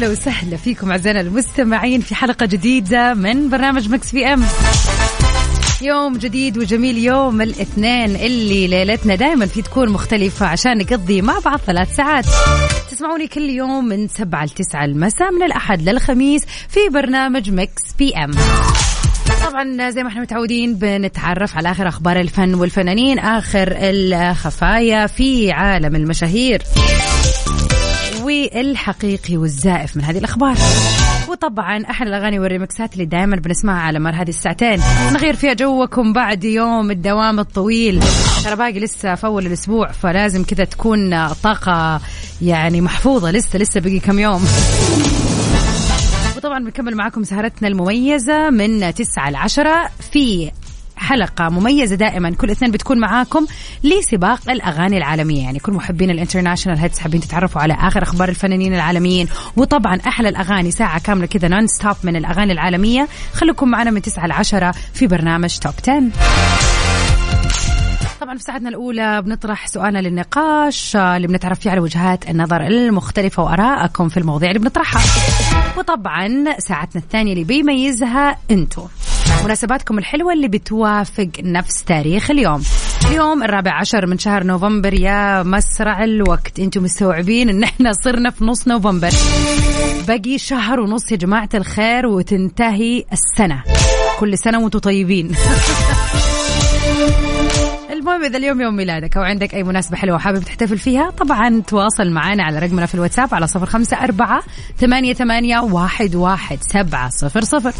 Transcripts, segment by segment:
ويا هلا وسهلا فيكم أعزائنا المستمعين في حلقة جديدة من برنامج Mix PM. يوم جديد وجميل يوم الاثنين اللي ليلتنا دائما فيه تكون مختلفة عشان نقضي مع بعض ثلاث ساعات. تسمعوني كل يوم من سبعة لتسعة المساء من الأحد للخميس في برنامج Mix PM. طبعا زي ما إحنا متعودين بنتعرف على آخر أخبار الفن والفنانين آخر الخفايا في عالم المشاهير. والحقيقي والزائف من هذه الأخبار. وطبعا أحلى الأغاني والريمكسات اللي دائما بنسمعها على مر هذه الساعتين. نغير فيها جوكم بعد يوم الدوام الطويل. ترى باقي لسه في أول الأسبوع فلازم كذا تكون طاقة يعني محفوظة. لسه لسه بقي كم يوم. وطبعا بنكمل معاكم سهرتنا المميزة من 9 ل 10 في حلقة مميزة دائما. كل اثنين بتكون معاكم لسباق الأغاني العالمية. يعني كل محبين ال international hits حابين تتعرفوا على آخر أخبار الفنانين العالميين. وطبعا أحلى الأغاني ساعة كاملة كذا non-stop من الأغاني العالمية. خليكم معنا من 9 ل 10 في برنامج Top 10 طبعا في ساعتنا الأولى بنطرح سؤالنا للنقاش اللي بنتعرف فيه على وجهات النظر المختلفة وآرائكم في المواضيع اللي بنطرحها. وطبعا ساعتنا الثانية اللي بيميزها انتو. مناسباتكم الحلوة اللي بتوافق نفس تاريخ اليوم. اليوم الرابع عشر من شهر نوفمبر يا مسرع الوقت. أنتم مستوعبين إن إحنا صرنا في نص نوفمبر. باقي شهر ونص يا جماعة الخير وتنتهي السنة. كل سنة وأنتم طيبين. المهم إذا اليوم يوم ميلادك أو عندك أي مناسبة حلوة وحابب تحتفل فيها طبعا تواصل معنا على رقمنا في الواتساب على صفر خمسة أربعة ثمانية ثمانية واحد واحد سبعة صفر صفر.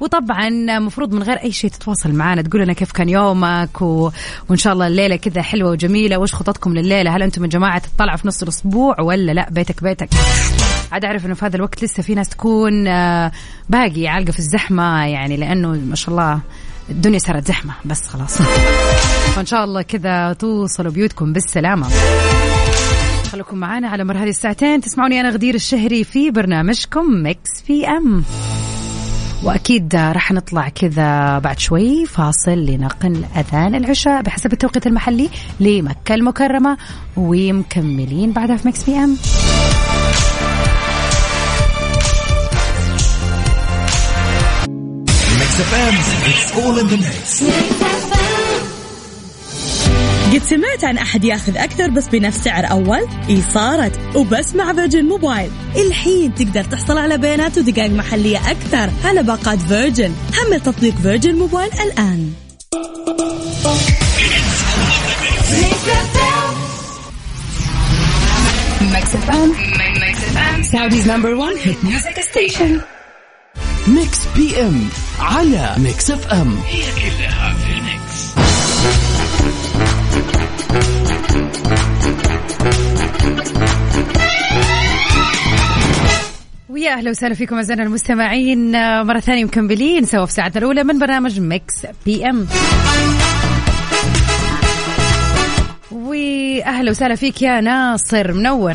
وطبعا مفروض من غير أي شيء تتواصل معنا تقول لنا كيف كان يومك و... وإن شاء الله الليلة كذا حلوة وجميلة وش خططكم لليله هل أنتم من جماعة تطلعوا في نص الأسبوع ولا لا؟ بيتك بيتك. عاد أعرف إنه في هذا الوقت لسه في ناس تكون آه، باقي عالقة في الزحمة يعني لأنه ما شاء الله الدنيا صارت زحمة بس خلاص. فإن شاء الله كذا توصلوا بيوتكم بالسلامة. خليكم معنا على مر هذه الساعتين. تسمعوني أنا غدير الشهري في برنامجكم Mix PM وأكيد راح نطلع كذا بعد شوي فاصل لنقل أذان العشاء بحسب التوقيت المحلي لمكة المكرمة ومكملين بعدها في مكس بي ام Mix FM it's all in the mix قد سمعت عن أحد ياخذ أكثر بس بنفس سعر أول؟ إي صارت. وبس مع فيرجن موبايل الحين تقدر تحصل على بيانات ودقائق محلية أكثر على باقات Virgin حمل تطبيق Virgin Mobile الآن. Mix PM على Mix FM هي كلها في ال mix. ويا أهلا وسهلا فيكم أعزائنا المستمعين. آه، مرة ثانية مكملين سوا في ساعتنا الأولى من برنامج Mix PM واهلا وسهلا فيك يا ناصر منور.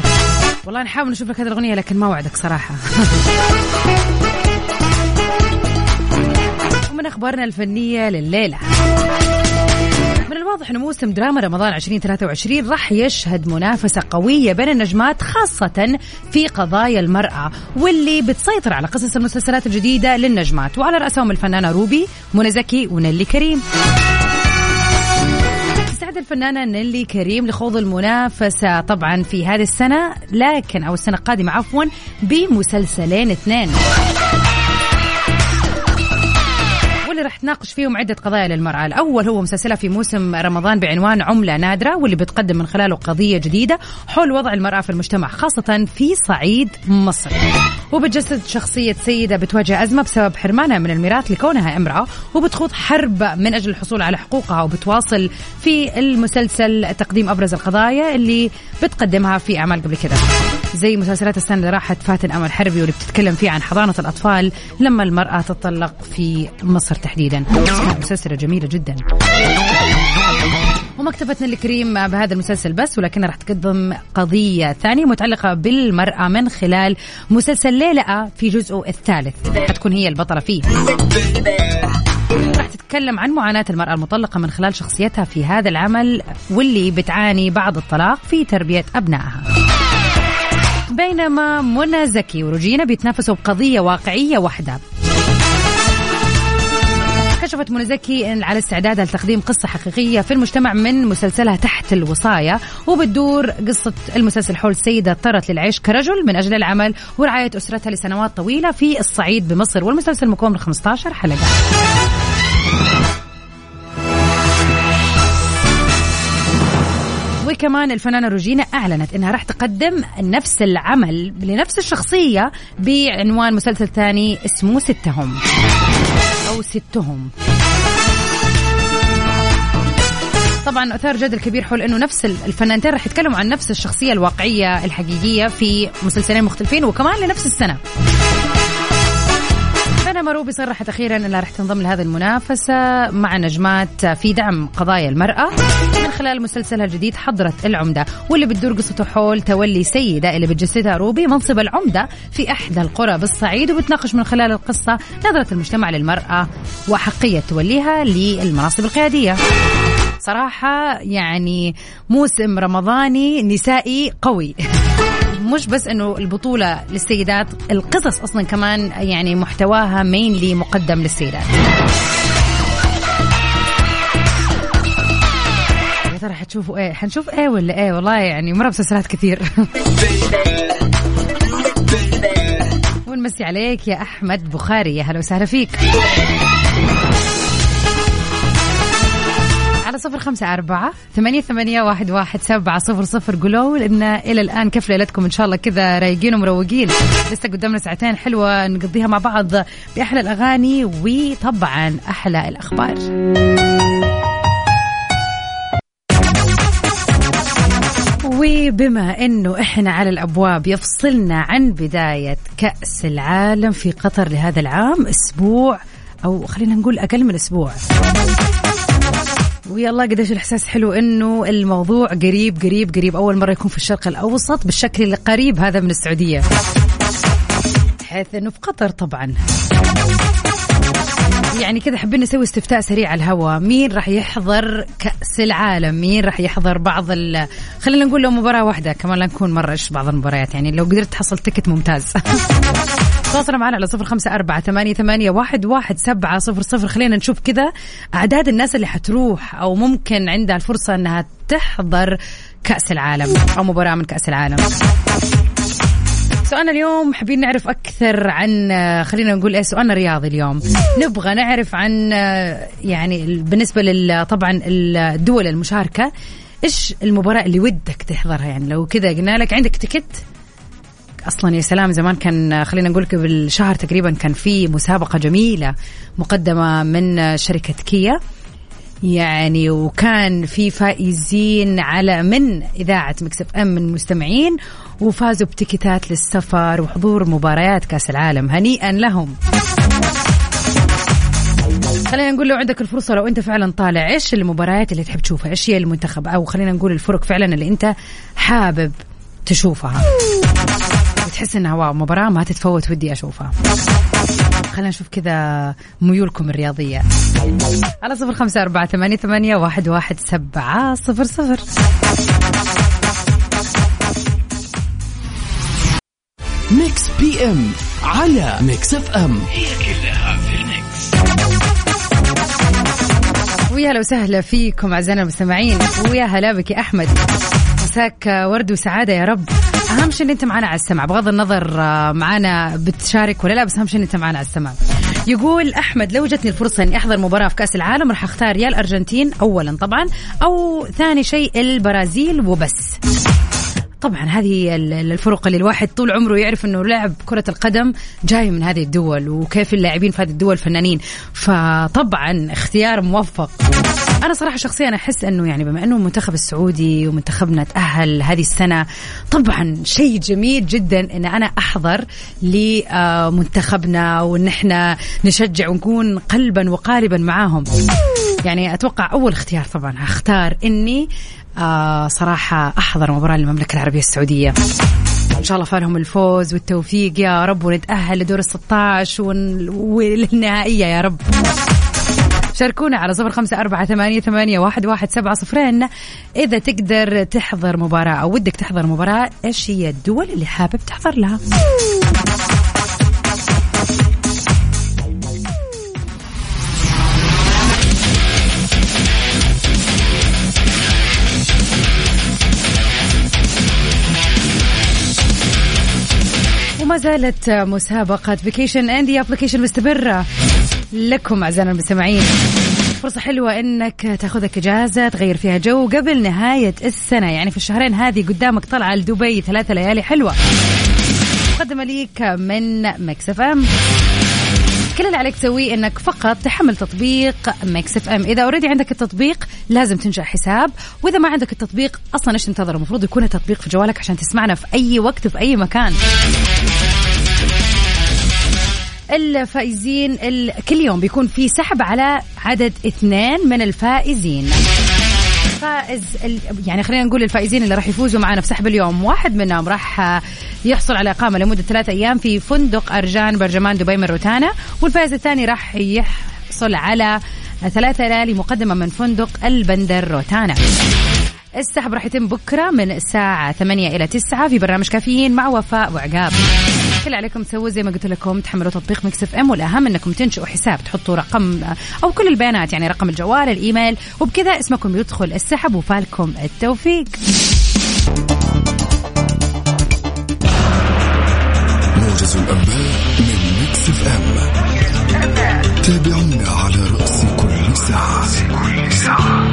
والله نحاول نشوف لك هذه الأغنية لكن ما وعدك صراحة. ومن أخبارنا الفنية لليلة. من الواضح إنه موسم دراما رمضان 2023 راح يشهد منافسة قوية بين النجمات خاصة في قضايا المرأة واللي بتسيطر على قصص المسلسلات الجديدة للنجمات. وعلى رأسهم الفنانة روبي منى زكي ونيلي كريم. تستعد الفنانة نيلي كريم لخوض المنافسة طبعا في هذه السنة لكن أو السنة القادمة عفوا بمسلسلين اثنين. راح تناقش فيهم عدة قضايا للمرأة الأول هو مسلسلها في موسم رمضان بعنوان عملة نادرة واللي بتقدم من خلاله قضية جديدة حول وضع المرأة في المجتمع خاصة في صعيد مصر. وبتجسد شخصية سيدة بتواجه أزمة بسبب حرمانها من الميراث لكونها امرأة وبتخوض حرب من أجل الحصول على حقوقها وبتواصل في المسلسل تقديم أبرز القضايا اللي بتقدمها في أعمال قبل كده. زي مسلسلات السنة اللي راحت فاتن أمل حربي واللي بتتكلم فيه عن حضانة الأطفال لما المرأة تطلق في مصر تحديدا. كانت مسلسلة جميلة جدا. ومكتبتنا الكريم بهذا المسلسل بس ولكنها راح تقدم قضية ثانية متعلقة بالمرأة من خلال مسلسل ليلى في جزءه الثالث. حتكون هي البطلة فيه. راح تتكلم عن معاناة المرأة المطلقة من خلال شخصيتها في هذا العمل واللي بتعاني بعد الطلاق في تربية أبنائها. بينما منى زكي وروجينا بيتنافسوا بقضية واقعية واحدة. كشفت منى زكي على استعدادها لتقديم قصة حقيقية في المجتمع من مسلسلها تحت الوصاية وبتدور قصة المسلسل حول سيدة اضطرت للعيش كرجل من أجل العمل ورعاية أسرتها لسنوات طويلة في الصعيد بمصر والمسلسل مكون من 15 حلقة. وكمان الفنانة روجينا أعلنت أنها راح تقدم نفس العمل لنفس الشخصية بعنوان مسلسل ثاني اسمه ستهم. أو ستهم. طبعا أثار جدل كبير حول إنه نفس الفنانتين راح يتكلموا عن نفس الشخصية الواقعية الحقيقية في مسلسلين مختلفين وكمان لنفس السنة. فانا مروبي صرحت أخيرا أنها راح تنضم لهذه المنافسة مع نجمات في دعم قضايا المرأة من خلال مسلسلها الجديد حضرت العمدة واللي بتدور قصته حول تولي سيدة اللي بتجسدها روبي منصب العمدة في إحدى القرى بالصعيد وبتناقش من خلال القصة نظرة المجتمع للمرأة واحقيه توليها للمناصب القيادية. صراحة يعني موسم رمضاني نسائي قوي. مش بس إنه البطولة للسيدات القصص أصلا كمان يعني محتواها مينلي مقدم للسيدات. يا ترى حتشوفوا إيه؟ حنشوف إيه ولا إيه؟ والله يعني مرة مسلسلات كثير. ونمسي عليك يا أحمد بخاري يا هلا وسهلا فيك. على صفر خمسة أربعة ثمانية, ثمانية واحد, واحد سبعة صفر صفر. قولوا لأن إلى الآن كيف ليلتكم؟ إن شاء الله كذا رايقين ومروقين. لسه قدامنا ساعتين حلوة نقضيها مع بعض بأحلى الأغاني وطبعا أحلى الأخبار. وبما إنه إحنا على الأبواب يفصلنا عن بداية كأس العالم في قطر لهذا العام أسبوع أو خلينا نقول أقل من أسبوع. ويلا قديش الإحساس حلو إنه الموضوع قريب قريب قريب. أول مرة يكون في الشرق الأوسط بالشكل القريب هذا من السعودية. حيث إنه في قطر طبعا. يعني كذا حابين نسوي استفتاء سريع على الهواء مين راح يحضر كأس العالم؟ مين راح يحضر بعض ال؟ خلينا نقول لو مباراة واحدة كمان لا نكون مرة إيش بعض المباريات. يعني لو قدرت تحصل تكت ممتاز. تواصلوا معنا على صفر خمسة أربعة ثمانية, ثمانية واحد, واحد سبعة صفر صفر. خلينا نشوف كذا أعداد الناس اللي حتروح أو ممكن عندها الفرصة أنها تحضر كأس العالم أو مباراة من كأس العالم. سؤالنا اليوم حابين نعرف أكثر عن خلينا نقول إيه سؤالنا رياضي اليوم. نبغى نعرف عن يعني بالنسبة طبعا الدول المشاركة إيش المباراة اللي ودك تحضرها؟ يعني لو كذا قلنا لك عندك تكت أصلا يا سلام زمان كان خلينا نقول قبل شهر تقريبا كان في مسابقة جميلة مقدمة من شركة كيا. يعني وكان في فائزين على من إذاعة مكسف أم من مستمعين وفازوا بتكتات للسفر وحضور مباريات كأس العالم هنيئا لهم. خلينا نقول لو عندك الفرصة لو أنت فعلا طالع إيش المباريات اللي تحب تشوفها؟ إيش هي المنتخب؟ أو خلينا نقول الفرق فعلا اللي أنت حابب تشوفها. وتحس إنها wow مباراة ما تتفوت ودي أشوفها. خلينا نشوف كذا ميولكم الرياضية. على صفر خمسة أربعة ثمانية, ثمانية واحد, واحد سبعة صفر صفر. Mix PM على Mix FM. هي كلها في ال mix ويا هلا وسهلا فيكم أعزائنا المستمعين ويا هلا بك يا أحمد. مساك ورد وسعادة يا رب. أهم شيء إن أنت معنا على السمع. بغض النظر معنا بتشارك ولا لا بس أهم شيء إن أنت معنا على السمع. يقول أحمد لو جتني الفرصة إني أحضر مباراة في كأس العالم راح أختار يا الارجنتين اولا طبعا أو ثاني شيء البرازيل وبس. طبعا هذه الفرق اللي الواحد طول عمره يعرف إنه لعب كرة القدم جاي من هذه الدول وكيف اللاعبين في هذه الدول فنانين. فطبعا اختيار موفق. أنا صراحة شخصيا أحس إنه يعني بما إنه المنتخب السعودي ومنتخبنا تاهل هذه السنة طبعا شيء جميل جدا إن أنا أحضر لمنتخبنا وان إحنا نشجع ونكون قلبا وقالبا معاهم. يعني أتوقع أول اختيار طبعا هختار إني آه صراحة أحضر مباراة للمملكة العربية السعودية. إن شاء الله فالهم الفوز والتوفيق يا رب ونتأهل لدور ال 16 وللنهائية يا رب. شاركونا على صفر خمسة أربعة ثمانية, ثمانية واحد, واحد سبعة صفرين. إذا تقدر تحضر مباراة أو ودك تحضر مباراة إيش هي الدول اللي حابب تحضر لها؟ وما زالت مسابقة vacation in the application مستمرة. لكم أعزائنا المستمعين. فرصة حلوة إنك تأخذك إجازة تغير فيها جو قبل نهاية السنة. يعني في الشهرين هذه قدامك طلعة لدبي ثلاثة ليالي حلوة. مقدمة ليك من Mix FM. كل اللي عليك تسويه إنك فقط تحمل تطبيق Mix FM. إذا already عندك التطبيق لازم تنشأ حساب. وإذا ما عندك التطبيق أصلا إيش تنتظر؟ المفروض يكون التطبيق في جوالك عشان تسمعنا في أي وقت وفي أي مكان. الفائزين كل يوم بيكون في سحب على عدد اثنين من الفائزين. فائز يعني خلينا نقول الفائزين اللي راح يفوزوا معنا في سحب اليوم. واحد منهم راح يحصل على إقامة لمدة ثلاثة أيام في فندق أرجان برجمان دبي من روتانا والفائز الثاني راح يحصل على ثلاثة ليالي مقدمة من فندق البندر روتانا. السحب راح يتم بكرة من الساعة 8 إلى 9 في برنامج كافيين مع وفاء وعقاب. كل عليكم تسووا زي ما قلت لكم تحملوا تطبيق Mix FM والأهم إنكم تنشئوا حساب تحطوا رقم أو كل البيانات يعني رقم الجوال الإيميل وبكذا اسمكم يدخل السحب وفالكم التوفيق. موجز الأنباء من Mix FM. تابعونا على رأس كل ساعه كل ساعة.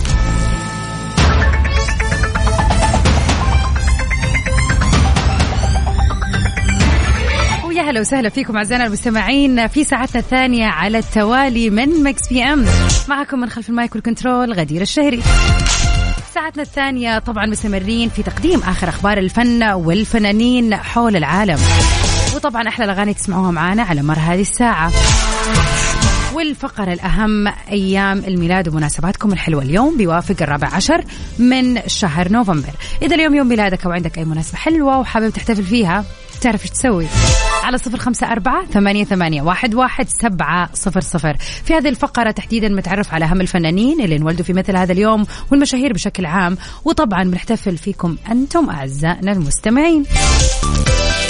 هلا وسهلا فيكم أعزائنا المستمعين في ساعتنا الثانية على التوالي من Mix PM معكم من خلف ال mic وال control غدير الشهري. ساعتنا الثانية طبعا مستمرين في تقديم آخر أخبار الفن والفنانين حول العالم. وطبعا أحلى الأغاني تسمعوها معانا على مر هذه الساعة. والفقرة الأهم أيام الميلاد ومناسباتكم الحلوة اليوم بيوافق الرابع عشر من شهر نوفمبر. إذا اليوم يوم ميلادك أو عندك أي مناسبة حلوة وحابب تحتفل فيها تعرف إيش تسوي؟ على صفر خمسة أربعة ثمانية, ثمانية واحد, واحد سبعة صفر صفر. في هذه الفقرة تحديدا متعرف على أهم الفنانين اللي انولدوا في مثل هذا اليوم والمشاهير بشكل عام وطبعا بنحتفل فيكم أنتم أعزائنا المستمعين.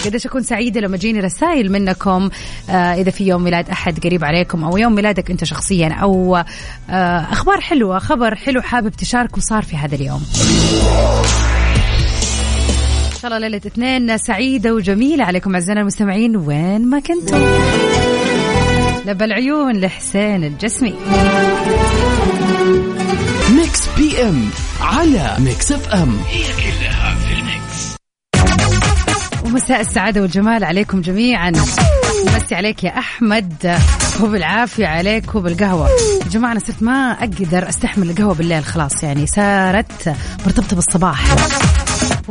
قديش أكون سعيدة لما تجيني رسائل منكم آه إذا في يوم ميلاد أحد قريب عليكم أو يوم ميلادك أنت شخصيا أو آه أخبار حلوة خبر حلو حابب تشاركه صار في هذا اليوم. شاء الله ليلة اثنين سعيدة وجميلة. عليكم أعزائنا المستمعين وين ما كنتم. لبى العيون لحسين الجسمي. Mix PM على Mix FM. هي كلها في ال mix. ومساء السعادة والجمال عليكم جميعا. مسي عليك يا أحمد وبالعافية عليك وبالقهوة. يا جماعة أنا صرت ما أقدر أستحمل القهوة بالليل خلاص يعني صارت مرتبطة بالصباح.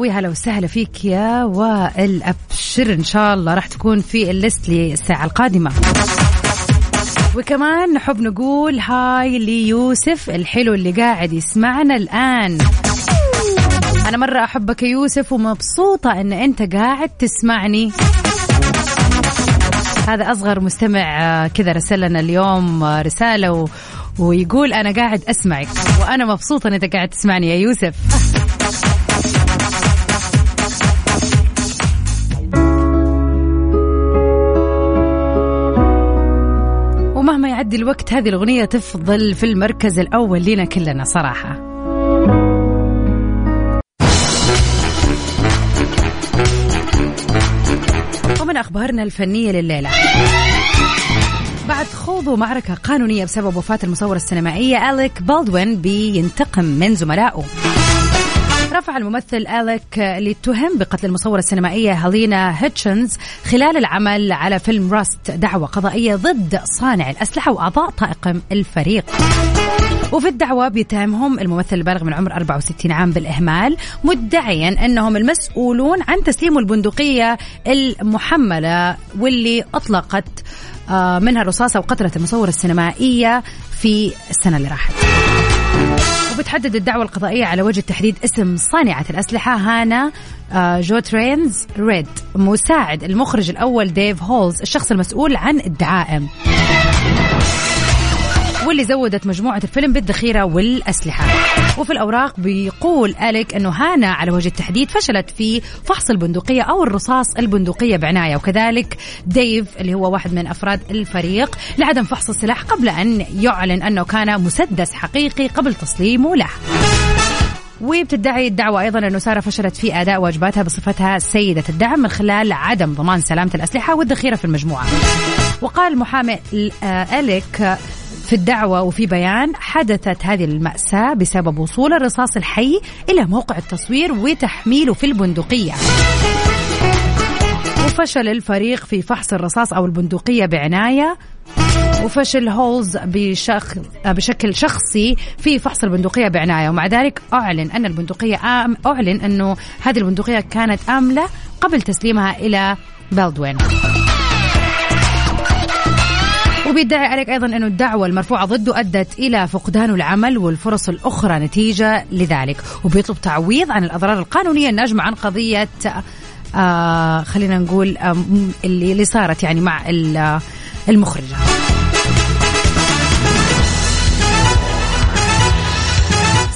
ويا هلا وسهلا فيك يا وائل أبشر. إن شاء الله راح تكون في ال list للساعة القادمة. وكمان نحب نقول هاي ليوسف الحلو اللي قاعد يسمعنا الآن. أنا مرة أحبك يا يوسف ومبسوطة إن أنت قاعد تسمعني. هذا أصغر مستمع كذا رسل لنا اليوم رسالة و... ويقول أنا قاعد أسمعك وأنا مبسوطة إن أنت قاعد تسمعني يا يوسف. الوقت. هذه الأغنية تفضل في المركز الأول لنا كلنا صراحة. ومن أخبارنا الفنية لليلة. بعد خوض معركة قانونية بسبب وفاة المصورة السينمائية أليك بالدوين بينتقم من زملائه. رفع الممثل أليك اللي اتهم بقتل المصورة السينمائية هالينا هيتشنز خلال العمل على فيلم راست دعوة قضائية ضد صانع الأسلحة وأعضاء طاقم الفريق. وفي الدعوة بيتهمهم الممثل البالغ من عمر 64 عام بالإهمال مدعيا أنهم المسؤولون عن تسليم البندقية المحملة واللي أطلقت آه، منها الرصاصة وقتلت المصورة السينمائية في السنة اللي راحت. وبتحدد الدعوة القضائية على وجه تحديد اسم صانعة الأسلحة. هانا آه، جوتيريز ريد. مساعد المخرج الأول ديف هولز الشخص المسؤول عن الدعائم. واللي زودت مجموعة الفيلم بالذخيرة والأسلحة. وفي الأوراق بيقول أليك أنه هانا على وجه التحديد فشلت في فحص البندقية أو الرصاص البندقية بعناية. وكذلك ديف اللي هو واحد من أفراد الفريق لعدم فحص السلاح قبل أن يعلن أنه كان مسدس حقيقي قبل تسليمه له. وبتدعي الدعوة أيضا أنه سارة فشلت في أداء واجباتها بصفتها سيدة الدعم من خلال عدم ضمان سلامة الأسلحة والذخيرة في المجموعة. وقال محامي أليك في الدعوة وفي بيان حدثت هذه المأساة بسبب وصول الرصاص الحي إلى موقع التصوير وتحميله في البندقية. وفشل الفريق في فحص الرصاص أو البندقية بعناية. وفشل هولز بشخ... بشكل شخصي في فحص البندقية بعناية. ومع ذلك أعلن أن البندقية آم... أعلن أنه هذه البندقية كانت آملة قبل تسليمها إلى بلدوين وبيدعي عليك أيضا انه الدعوة المرفوعة ضده أدت إلى فقدان العمل والفرص الأخرى نتيجة لذلك. وبيطلب تعويض عن الأضرار القانونية الناجمة عن قضية آه خلينا نقول آه اللي, اللي صارت يعني مع المخرجة.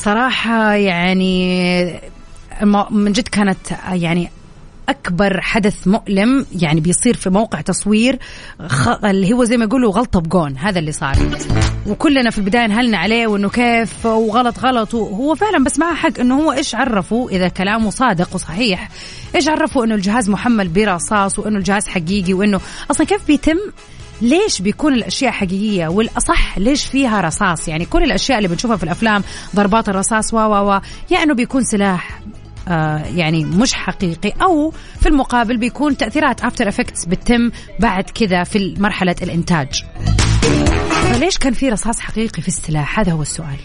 صراحة يعني من جد كانت يعني أكبر حدث مؤلم يعني بيصير في موقع تصوير خ... اللي هو زي ما يقولوا غلطة بجون هذا اللي صار. وكلنا في البداية نهلنا عليه وإنه كيف وغلط غلط وهو فعلا بس معه حق إنه هو إيش عرفوا إذا كلامه صادق وصحيح؟ إيش عرفوا إنه الجهاز محمل برصاص وإنه الجهاز حقيقي وإنه أصلا كيف بيتم؟ ليش بيكون الأشياء حقيقية؟ والأصح ليش فيها رصاص؟ يعني كل الأشياء اللي بنشوفها في الأفلام ضربات الرصاص و و و يا إنه بيكون سلاح. يعني مش حقيقي. أو في المقابل بيكون تأثيرات after effects بتتم بعد كذا في مرحلة الإنتاج. فليش كان في رصاص حقيقي في السلاح؟ هذا هو السؤال.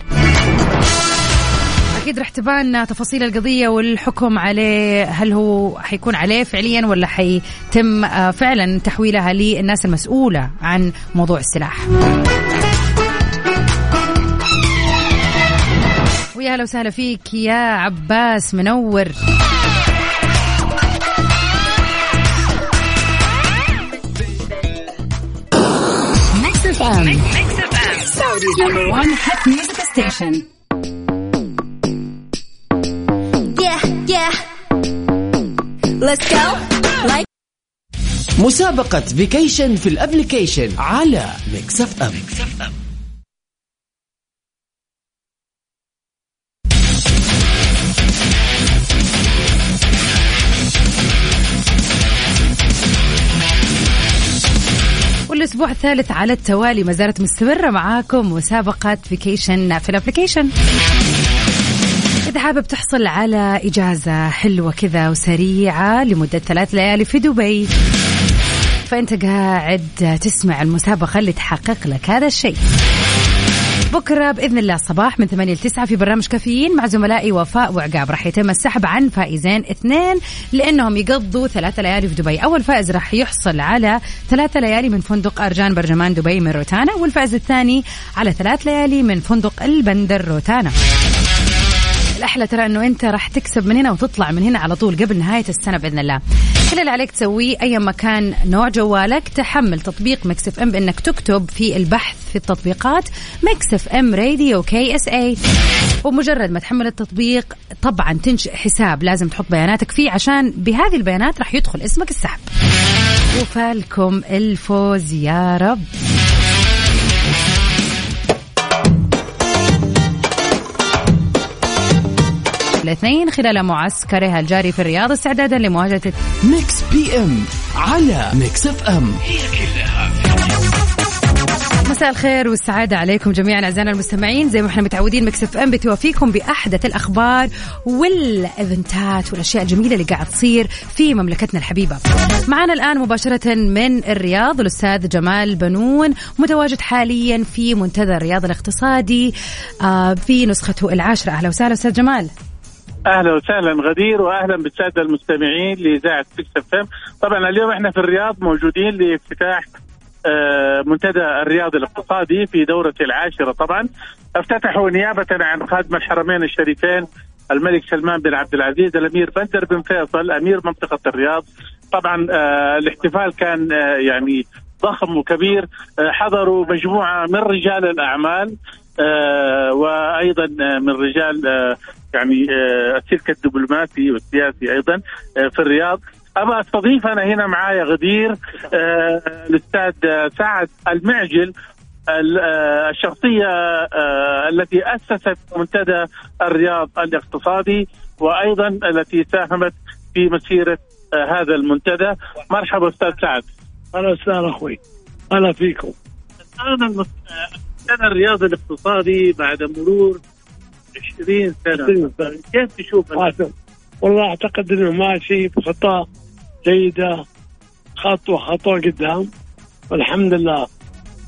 أكيد رح تبان تفاصيل القضية والحكم عليه. هل هو حيكون عليه فعليا ولا حيتم آه، فعلا تحويلها للناس المسؤولة عن موضوع السلاح؟ ويا هلا وسهلا فيك يا عباس منور Mix FM Saudi's number 1 hit music station Let's go. Like مسابقة vacation في ال application على ميكس اف ام, ميكس أف أم. والاسبوع الثالث على التوالي. ما زالت مستمرة معاكم مسابقة vacation في ال application إذا حابب تحصل على إجازة حلوة كذا وسريعة لمدة ثلاث ليالي في دبي فأنت قاعد تسمع المسابقة اللي تحقق لك هذا الشيء. بكرة بإذن الله الصباح من 8 ل 9 في برنامج كافيين مع زملائي وفاء وعقاب راح يتم السحب عن فائزين اثنين لأنهم يقضوا ثلاثة ليالي في دبي، أول فائز راح يحصل على ثلاثة ليالي من فندق أرجان برجمان دبي من روتانا، والفائز الثاني على ثلاث ليالي من فندق البندر روتانا. الأحلى ترى إنه أنت راح تكسب من هنا وتطلع من هنا على طول قبل نهاية السنة بإذن الله. كل اللي عليك تسويه أي مكان نوع جوالك تحمل تطبيق مكس إف إم بإنك تكتب في البحث في التطبيقات مكس إف إم راديو كي إس اي ومجرد ما تحمل التطبيق طبعا تنشئ حساب لازم تحط بياناتك فيه عشان بهذه البيانات راح يدخل اسمك السحب. وفالكم الفوز يا رب. الاثنين خلال معسكرها الجاري في الرياض استعدادا لمواجهة ميكس بي ام على ميكس اف ام. مساء الخير والسعادة عليكم جميعا أعزائنا المستمعين. زي ما إحنا متعودين مكس اف ام بتوافيكم بأحدث الأخبار وال eventات والأشياء الجميلة اللي قاعد تصير في مملكتنا الحبيبة. معنا الآن مباشرة من الرياض الأستاذ جمال بنون متواجد حاليا في منتدى الرياض الاقتصادي آه، في نسخته العاشرة. أهلا وسهلا أستاذ جمال. أهلا وسهلا غدير واهلا بالسادة المستمعين لإذاعة ميكس اف ام طبعا اليوم إحنا في الرياض موجودين لافتتاح آه، منتدى الرياض الاقتصادي في دورته العاشرة طبعا. افتتحوا نيابة عن خادم الحرمين الشريفين الملك سلمان بن عبد العزيز الأمير بندر بن فيصل أمير منطقة الرياض. طبعا آه، الاحتفال كان آه، يعني ضخم وكبير. حضروا مجموعة من رجال الأعمال آه، وأيضا من رجال يعني آه، السلك الدبلوماسي والسياسي أيضا آه، في الرياض. ابى أستضيف أنا هنا معايا غدير آه، الأستاذ سعد المعجل ال- الشخصية التي أسست منتدى الرياض الاقتصادي وأيضا التي ساهمت في مسيرة هذا المنتدى. مرحبا أستاذ سعد. أهلا وسهلا أخوي. أهلا فيكم. الآن المس- منتدى الرياض الاقتصادي بعد مرور 20 سنة 20 سنة. كيف تشوف. والله أعتقد إنه ماشي بخطى جيدة خطوه خطوه قدام والحمد لله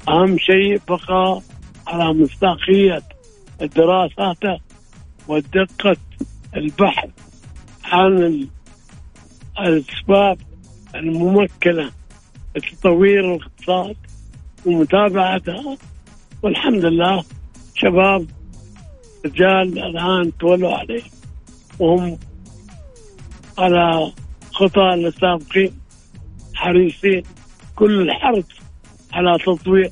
أهم شيء بقى على مصداقية الدراسات ودقه البحث عن ال- الأسباب الممكنة لتطوير الاقتصاد ومتابعتها والحمد لله شباب رجال الآن تولوا عليه. وهم على خطى السابقين حريصين كل الحرص على تطوير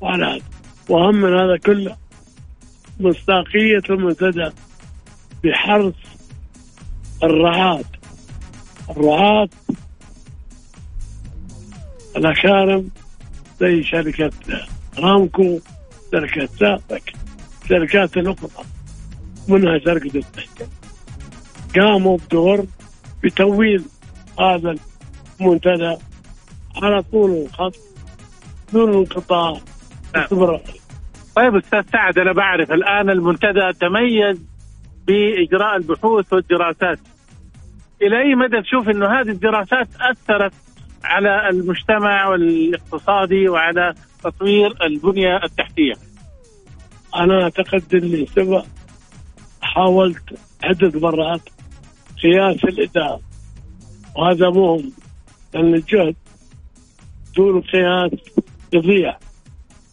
وعلى هذا. واهم من هذا كله مصداقية المنتدى بحرص الرعاة. الرعاة الأكارم زي شركة رامكو شركة سابك شركات الأخرى. منها شركة التحكيم قاموا بدور بتمويل هذا المنتدى على طول الخط دون انقطاع. استمرار طيب أستاذ سعد أنا بعرف الآن المنتدى تميز بإجراء البحوث والدراسات. إلى أي مدى تشوف إنه هذه الدراسات أثرت على المجتمع والاقتصادي وعلى تطوير البنية التحتية؟ أنا أعتقد إني سبق حاولت عدة مرات قياس الاداء وهذا مهم لأن الجهد دون قياس يضيع.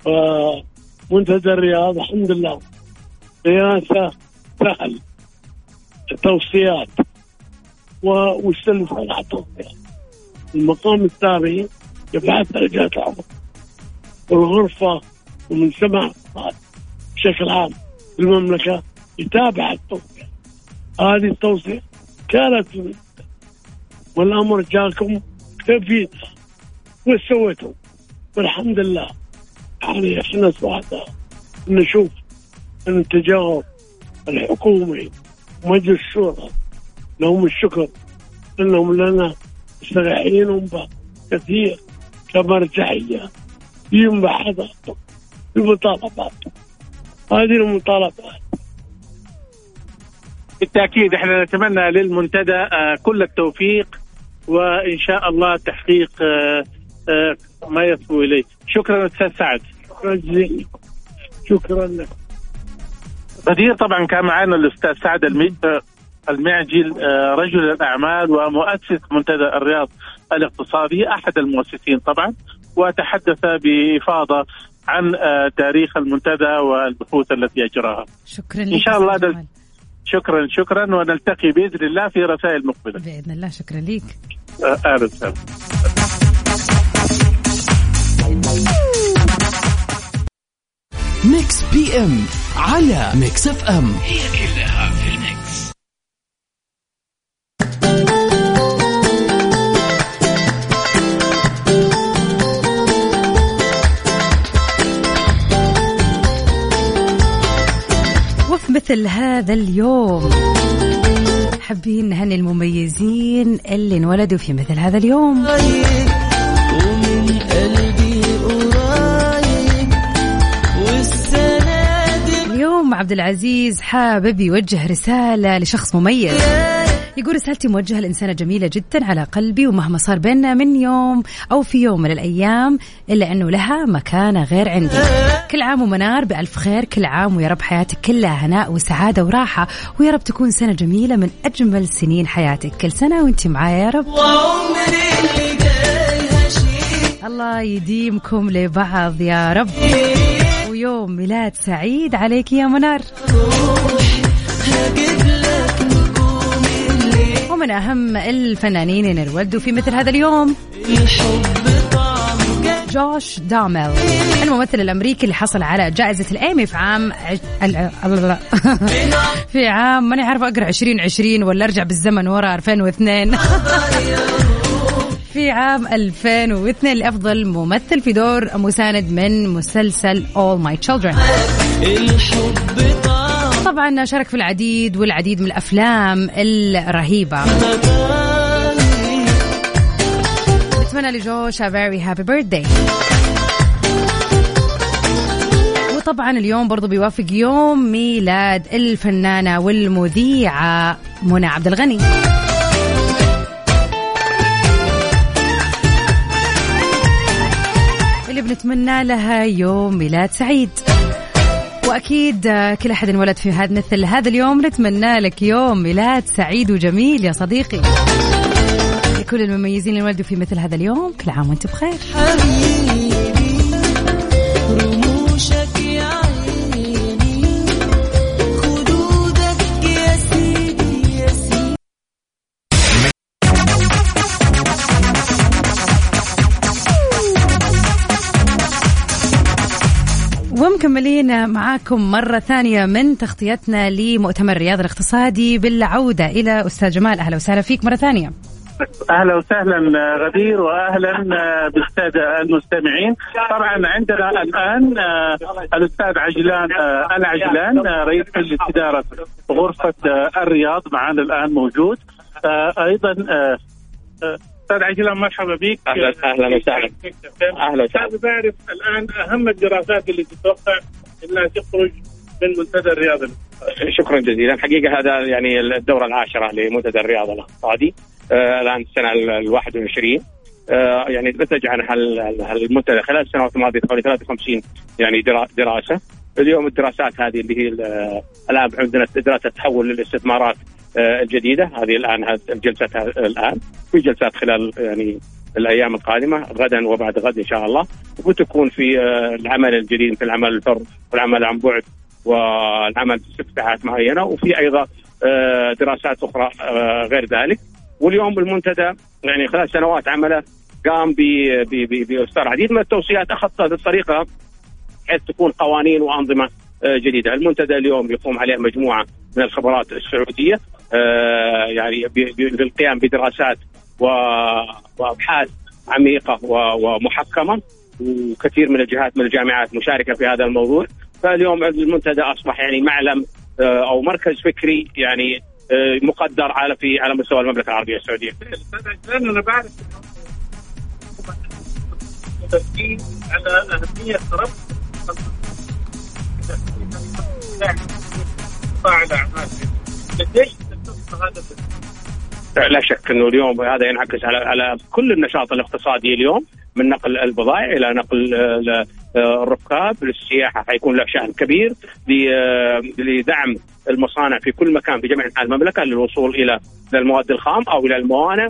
ومنتدى الرياض الحمد لله قياسه سهل. التوصيات و- والسلف على التوصيات. المقام الثاني يبعث درجات العمر. والغرفة ومن سمع بشكل عام في المملكة يتابع التوصية هذه التوصية كانت والأمر جاكم تنفيذ وش سويتوا؟ والحمد لله. يعني إحنا سعداء. نشوف إن التجاوب الحكومي ومجلس الشورى لهم الشكر إنهم لنا مستريحين كثير كمرجعية. مباحثاتهم في مطالباتهم هذه المطالبات بالتأكيد إحنا نتمنى للمنتدى آه، كل التوفيق وإن شاء الله تحقيق آه، آه، ما يصبو إليه. شكرا أستاذ سعد. شكرا لك. غدير طبعا كان معنا الأستاذ سعد المعجل رجل الأعمال ومؤسس منتدى الرياض الاقتصادي أحد المؤسسين طبعا وتحدث بإفاضة عن آه، تاريخ المنتدى والبحوث التي اجراها شكرا إن لك شاء الله جمال. شكرا شكرا ونلتقي بإذن الله في رسائل مقبلة. بإذن الله شكرا لك. أهلا وسهلا ميكس بي إم على ميكس إف إم. مثل هذا اليوم. حابين نهني المميزين اللي انولدوا في مثل هذا اليوم. اليوم عبد العزيز حابب يوجه رسالة لشخص مميز. يقول رسالتي موجهة لإنسانة جميلة جدا على قلبي ومهما صار بيننا من يوم أو في يوم من الأيام إلا أنه لها مكانة غير عندي. كل عام ومنار بألف خير كل عام ويا رب حياتك كلها هناء وسعادة وراحة ويا رب تكون سنة جميلة من أجمل سنين حياتك. كل سنة وأنت معايا يا رب. الله يديمكم لبعض يا رب. ويوم ميلاد سعيد عليك يا منار. ومن أهم الفنانين اللي في مثل هذا اليوم. جوش دامل الممثل الأمريكي اللي حصل على جائزة الإيمي في عام في عام ماني عارفة أقرأ 2020 ولا أرجع بالزمن ورا 2002 في عام 2002 لأفضل ممثل في دور مساند من مسلسل All My Children. طبعا شارك في العديد والعديد من الأفلام الرهيبة. نتمنى a very happy birthday. وطبعا اليوم برضو بيوافق يوم ميلاد الفنانة والمذيعة منى عبد الغني. اللي بنتمنى لها يوم ميلاد سعيد. وأكيد كل أحد انولد في هذا مثل هذا اليوم. نتمنى لك يوم ميلاد سعيد وجميل يا صديقي. لكل المميزين اللي انولدوا في مثل هذا اليوم كل عام وأنتم بخير. ومكملين معاكم مرة ثانية من تغطيتنا لمؤتمر الرياض الاقتصادي بالعودة إلى أستاذ جمال. أهلا وسهلا فيك مرة ثانية. أهلا وسهلا غدير وأهلا بالساده المستمعين. طبعا عندنا الآن آه، الأستاذ عجلان آه، العجلان آه، رئيس مجلس إدارة غرفة آه، الرياض معنا الآن موجود. آه، أيضا آه، آه، أستاذ عجلان مرحبا بك. أهلا- أهلا وسهلا. أهلا وسهلا. أستاذ بعرف الآن أهم الدراسات اللي تتوقع انها تخرج من منتدى الرياض شكرا جزيلا. حقيقة هذا يعني الدورة العاشرة لمنتدى الرياضة الاقتصادي آه الآن السنة ال 21 آه يعني نتج عن هال- هال- هالمنتدى. خلال السنوات الماضية حوالي 53 يعني درا- دراسة. اليوم الدراسات هذه اللي هي ال- الآن عندنا دراسة تحول للاستثمارات. الجديدة. هذه الآن الجلسات الآن في جلسات خلال يعني الأيام القادمة غدا وبعد غد إن شاء الله. وتكون في آه، العمل الجديد مثل العمل الحر والعمل عن بعد والعمل في ساعات معينة. وفي أيضا آه، دراسات أخرى آه، غير ذلك. واليوم المنتدى يعني خلال سنوات عمله قام باصدار العديد من التوصيات اخذتها بالطريقة بحيث تكون قوانين وأنظمة آه، جديدة، المنتدى اليوم يقوم عليه مجموعة من الخبرات السعودية آه، يعني ب- ب- للقيام بدراسات وأبحاث عميقة ومحكمة وكثير من الجهات من الجامعات مشاركة في هذا الموضوع فاليوم المنتدى أصبح يعني معلم آه، أو مركز فكري يعني آه، مقدر على في على مستوى المملكة العربية السعودية. أنا بعرف تركيز على أهمية ربط لا شك إنه اليوم هذا ينعكس على على كل النشاط الاقتصادي اليوم من نقل البضائع إلى نقل آه، آه، الركاب للسياحة. حيكون له شأن كبير آه، لدعم المصانع في كل مكان في جميع أنحاء المملكة للوصول إلى المواد الخام أو إلى الموانئ.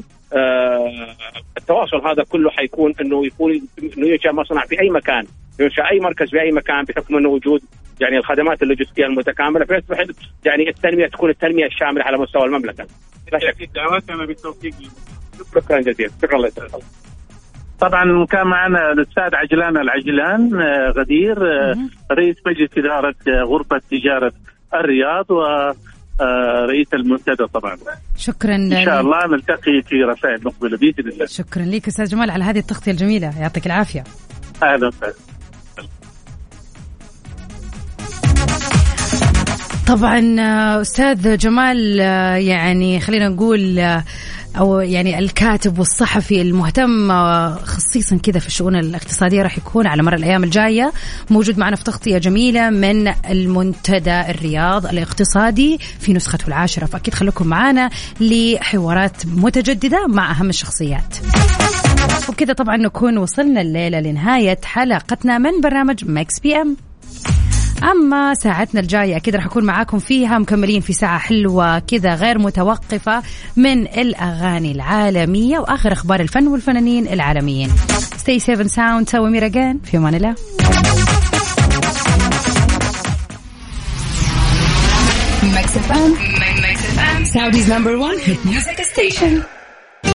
التواصل هذا كله حيكون إنه يكون إنه ينشأ مصنع في أي مكان ينشأ أي مركز في أي مكان بحكم إنه وجود يعني الخدمات اللوجستية المتكاملة. فيصبح يعني التنمية تكون التنمية الشاملة على مستوى المملكة. لا شك. دعواتنا بالتوفيق. شكرا جزيلا. شكرا الله يسعدك. طبعا كان معنا الأستاذ عجلان العجلان آه، غدير آه، رئيس مجلس إدارة آه، غرفة تجارة الرياض و رئيس المنتدى طبعا. شكرا إن شاء الله نلتقي في رسائل مقبلة بإذن الله. شكرا لك أستاذ جمال على هذه التغطية الجميلة. يعطيك العافية. أهلا وسهلا. طبعا آه، أستاذ جمال آه، يعني خلينا نقول آه، أو يعني الكاتب والصحفي المهتم خصيصا كذا في الشؤون الاقتصادية راح يكون على مر الأيام الجاية موجود معنا في تغطية جميلة من المنتدى الرياض الاقتصادي في نسخته العاشرة فأكيد خليكم معنا لحوارات متجددة مع أهم الشخصيات. وبكذا طبعا نكون وصلنا الليلة لنهاية حلقتنا من برنامج مكس بي إم. أما ساعتنا الجاية أكيد راح أكون معاكم فيها مكملين في ساعة حلوة كذا غير متوقفة من الأغاني العالمية وآخر أخبار الفن والفنانين العالميين. stay safe and sound سوي again في أمان الله. Mix Saudi's number one hit music station.